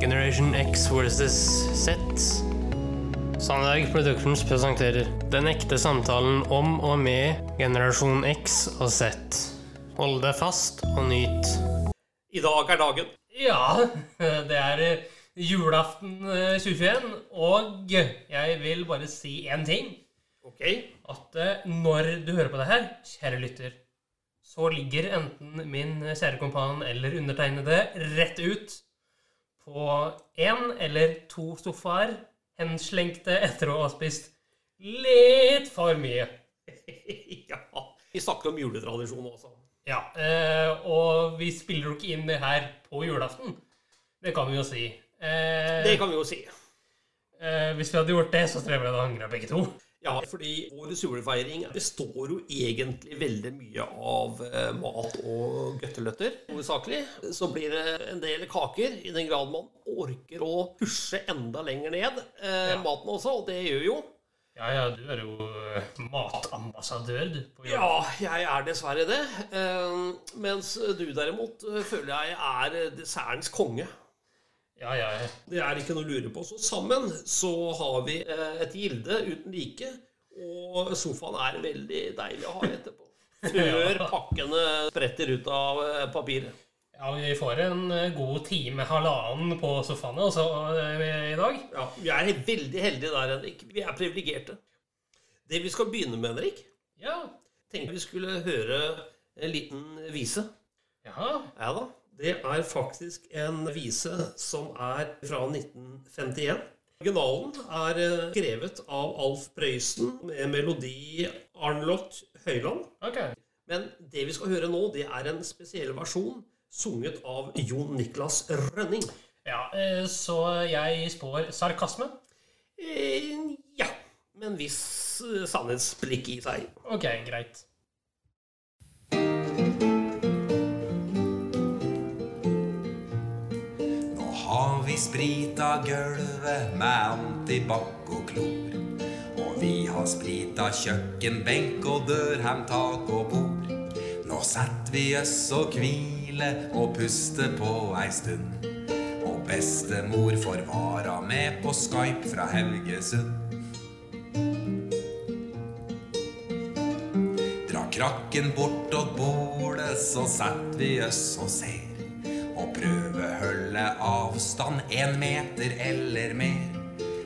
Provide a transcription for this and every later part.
Generation X versus Z. Sandberg Productions presenterer Den ekte samtalen om og med generasjon X og Z. Hold deg fast og nyt. I dag er dagen. Ja, det er eh, julaften eh, 2021, og jeg vil bare si én ting. Ok. At eh, når du hører på det her, kjære lytter, så ligger enten min kjære kompan eller undertegnede rett ut på én eller to sofaer, henslengte etter å ha spist litt for mye. ja. Vi snakker om juletradisjon også. Ja, eh, og vi spiller jo ikke inn det her på julaften. Det kan vi jo si. Eh, Det kan vi jo si. eh, hvis vi hadde gjort det, så tror jeg vi hadde angra begge to. Ja, fordi årets julefeiring består jo egentlig veldig mye av eh, mat og gøtteløtter. Hovedsakelig så blir det en del kaker, i den grad man orker å pushe enda lenger ned eh, Ja. maten også, og det gjør jo. Ja, ja, du er jo eh, matambassadør, du. På. Ja, jeg er dessverre det. Eh, mens du derimot eh, føler jeg er eh, dessertens konge. Ja, ja. ja. Det er ikke noe å lure på. Så sammen så har vi eh, et gilde uten like. Og sofaen er veldig deilig å ha etterpå. Før pakkene spretter ut av eh, papiret. Ja, vi får en eh, god time, halvannen på sofaene også i dag. Ja, Vi er veldig heldige der, Henrik. Vi er privilegerte. Det vi skal begynne med, Henrik, Ja. tenkte vi skulle høre en liten vise. Jaha. Ja da. Det er faktisk en vise som er fra 1951. Originalen er eh, skrevet av Alf Prøysen med melodi Arnlott Høyland. Ok. Men det vi skal høre nå, det er en spesiell versjon sunget av Jon Niklas Rønning. Ja, eh, så jeg spår sarkasme. Eh, ja, med en viss sannhetsblikk i seg. Ok, greit. Vi sprita gulvet med antibac og klor. Og vi har sprita kjøkkenbenk og dørhemtak og bord. Nå setter vi oss og hviler og puster på ei stund. Og bestemor får vara med på Skype fra Helgesund. Dra krakken bort og bordet, så setter vi oss og ser. Avstand en meter eller mer.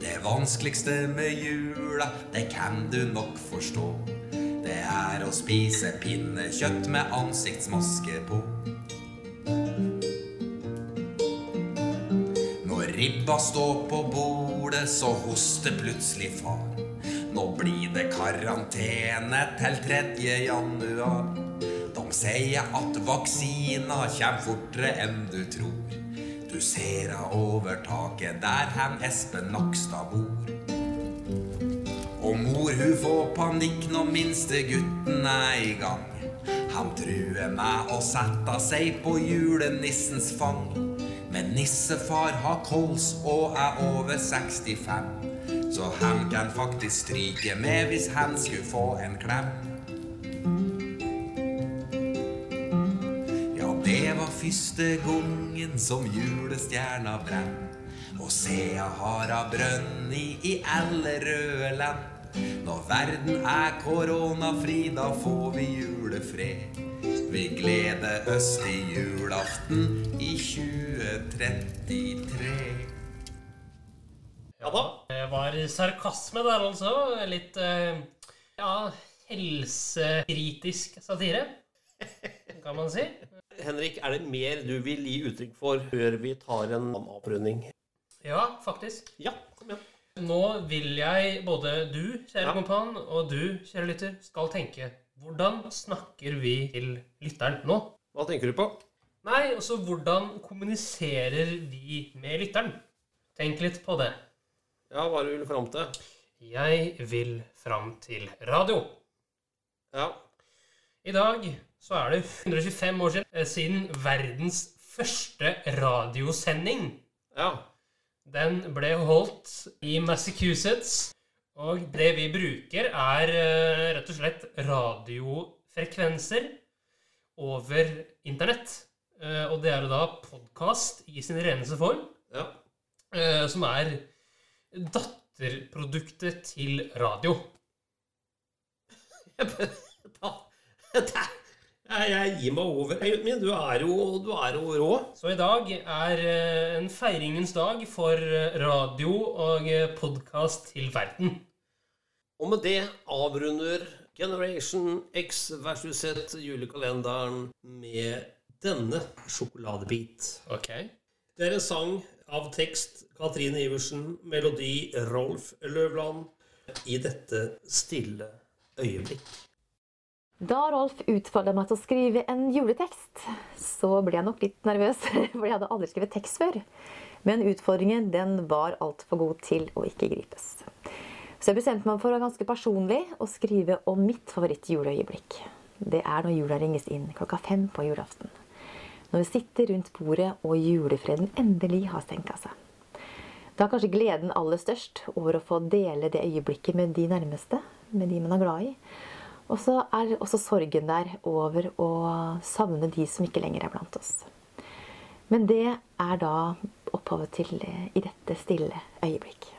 Det vanskeligste med jula, det kan du nok forstå. Det er å spise pinnekjøtt med ansiktsmaske på. Når ribba står på bordet, så hoster plutselig far. Nå blir det karantene til 3. januar. De sier at vaksina kommer fortere enn du tror. Du ser av over taket der hen Espen Nakstad bor. Og mor hun får panikk når minste gutten er i gang. Han truer med å sette seg på julenissens fang. Men nissefar har kols og er over 65. Så han kan faktisk stryke med hvis han skulle få en klem. Det var første gangen som julestjerna brenn. Og sea har av brønni i alle røde land. Når verden er koronafri, da får vi julefred. Vi gleder oss til julaften i 2033. Ja da. Det var sarkasme der, altså. Litt eh, ja, helsekritisk satire, kan man si. Henrik, er det mer du vil gi uttrykk for før vi tar en avrunding? Ja, faktisk. Ja, kom igjen. Nå vil jeg både du, kjære Ja. kompan, og du, kjære lytter, skal tenke hvordan snakker vi til lytteren nå? Hva tenker du på? Nei, også hvordan kommuniserer vi med lytteren? Tenk litt på det. Ja, hva er det du vil fram til? Jeg vil fram til radio. Ja. I dag så er det 125 år siden, eh, siden verdens første radiosending. Ja. Den ble holdt i Massachusetts, og det vi bruker er eh, rett og slett radiofrekvenser over internett. Eh, og det er da podkast i sin reneste form. Ja. eh, som er datterproduktet til radio. Det Jeg, gir meg over. Min, du er jo, du er jo rå. Så i dag er eh, en feiringens dag for eh, radio og podkast til verden. Og med det avrunder Generation X versus Z julekalenderen med denne sjokoladebit. Ok. Det er en sang av tekst Katrine Iversen, melodi Rolf Løvland, i dette stille øyeblikk. Da Rolf utfordret meg til å skrive en juletekst, så ble jeg nok litt nervøs, for jeg hadde aldri skrevet tekst før. Men utfordringen den var altfor god til å ikke gripes. Så jeg bestemte meg for å være ganske personlig og skrive om mitt favorittjuleøyeblikk. Det er når jula ringes inn klokka fem på julaften. Når vi sitter rundt bordet og julefreden endelig har senka seg. Da er kanskje gleden aller størst over å få dele det øyeblikket med de nærmeste, med de man er glad i. Og så er også sorgen der over å savne de som ikke lenger er blant oss. Men det er da opphavet til eh, i dette stille øyeblikk.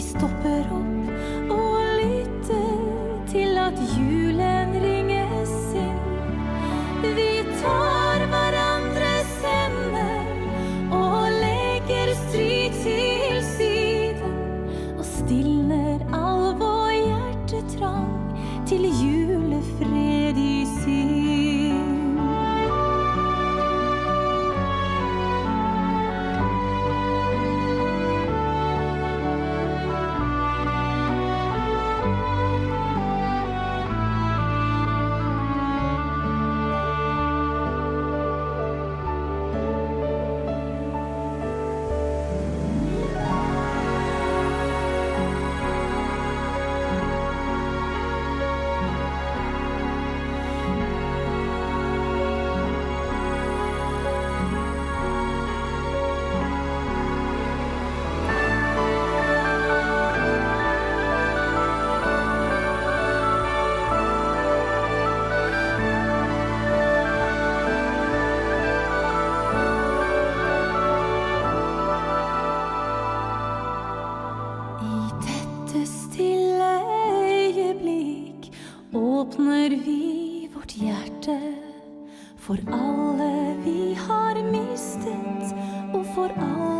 Vi stopper opp og lytter til at julen for alle vi har mistet, og for alle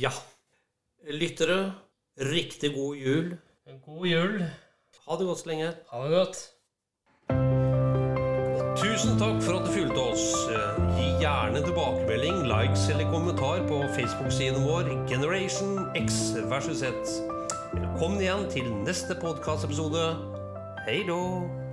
Ja. Lyttere, riktig god jul. God jul. Ha det godt så lenge. Ha det godt. Tusen takk for at du fulgte oss. Gi gjerne tilbakemelding, likes eller kommentar på Facebook-siden vår Generation X versus Z. Velkommen igjen til neste podkastepisode. Hei då!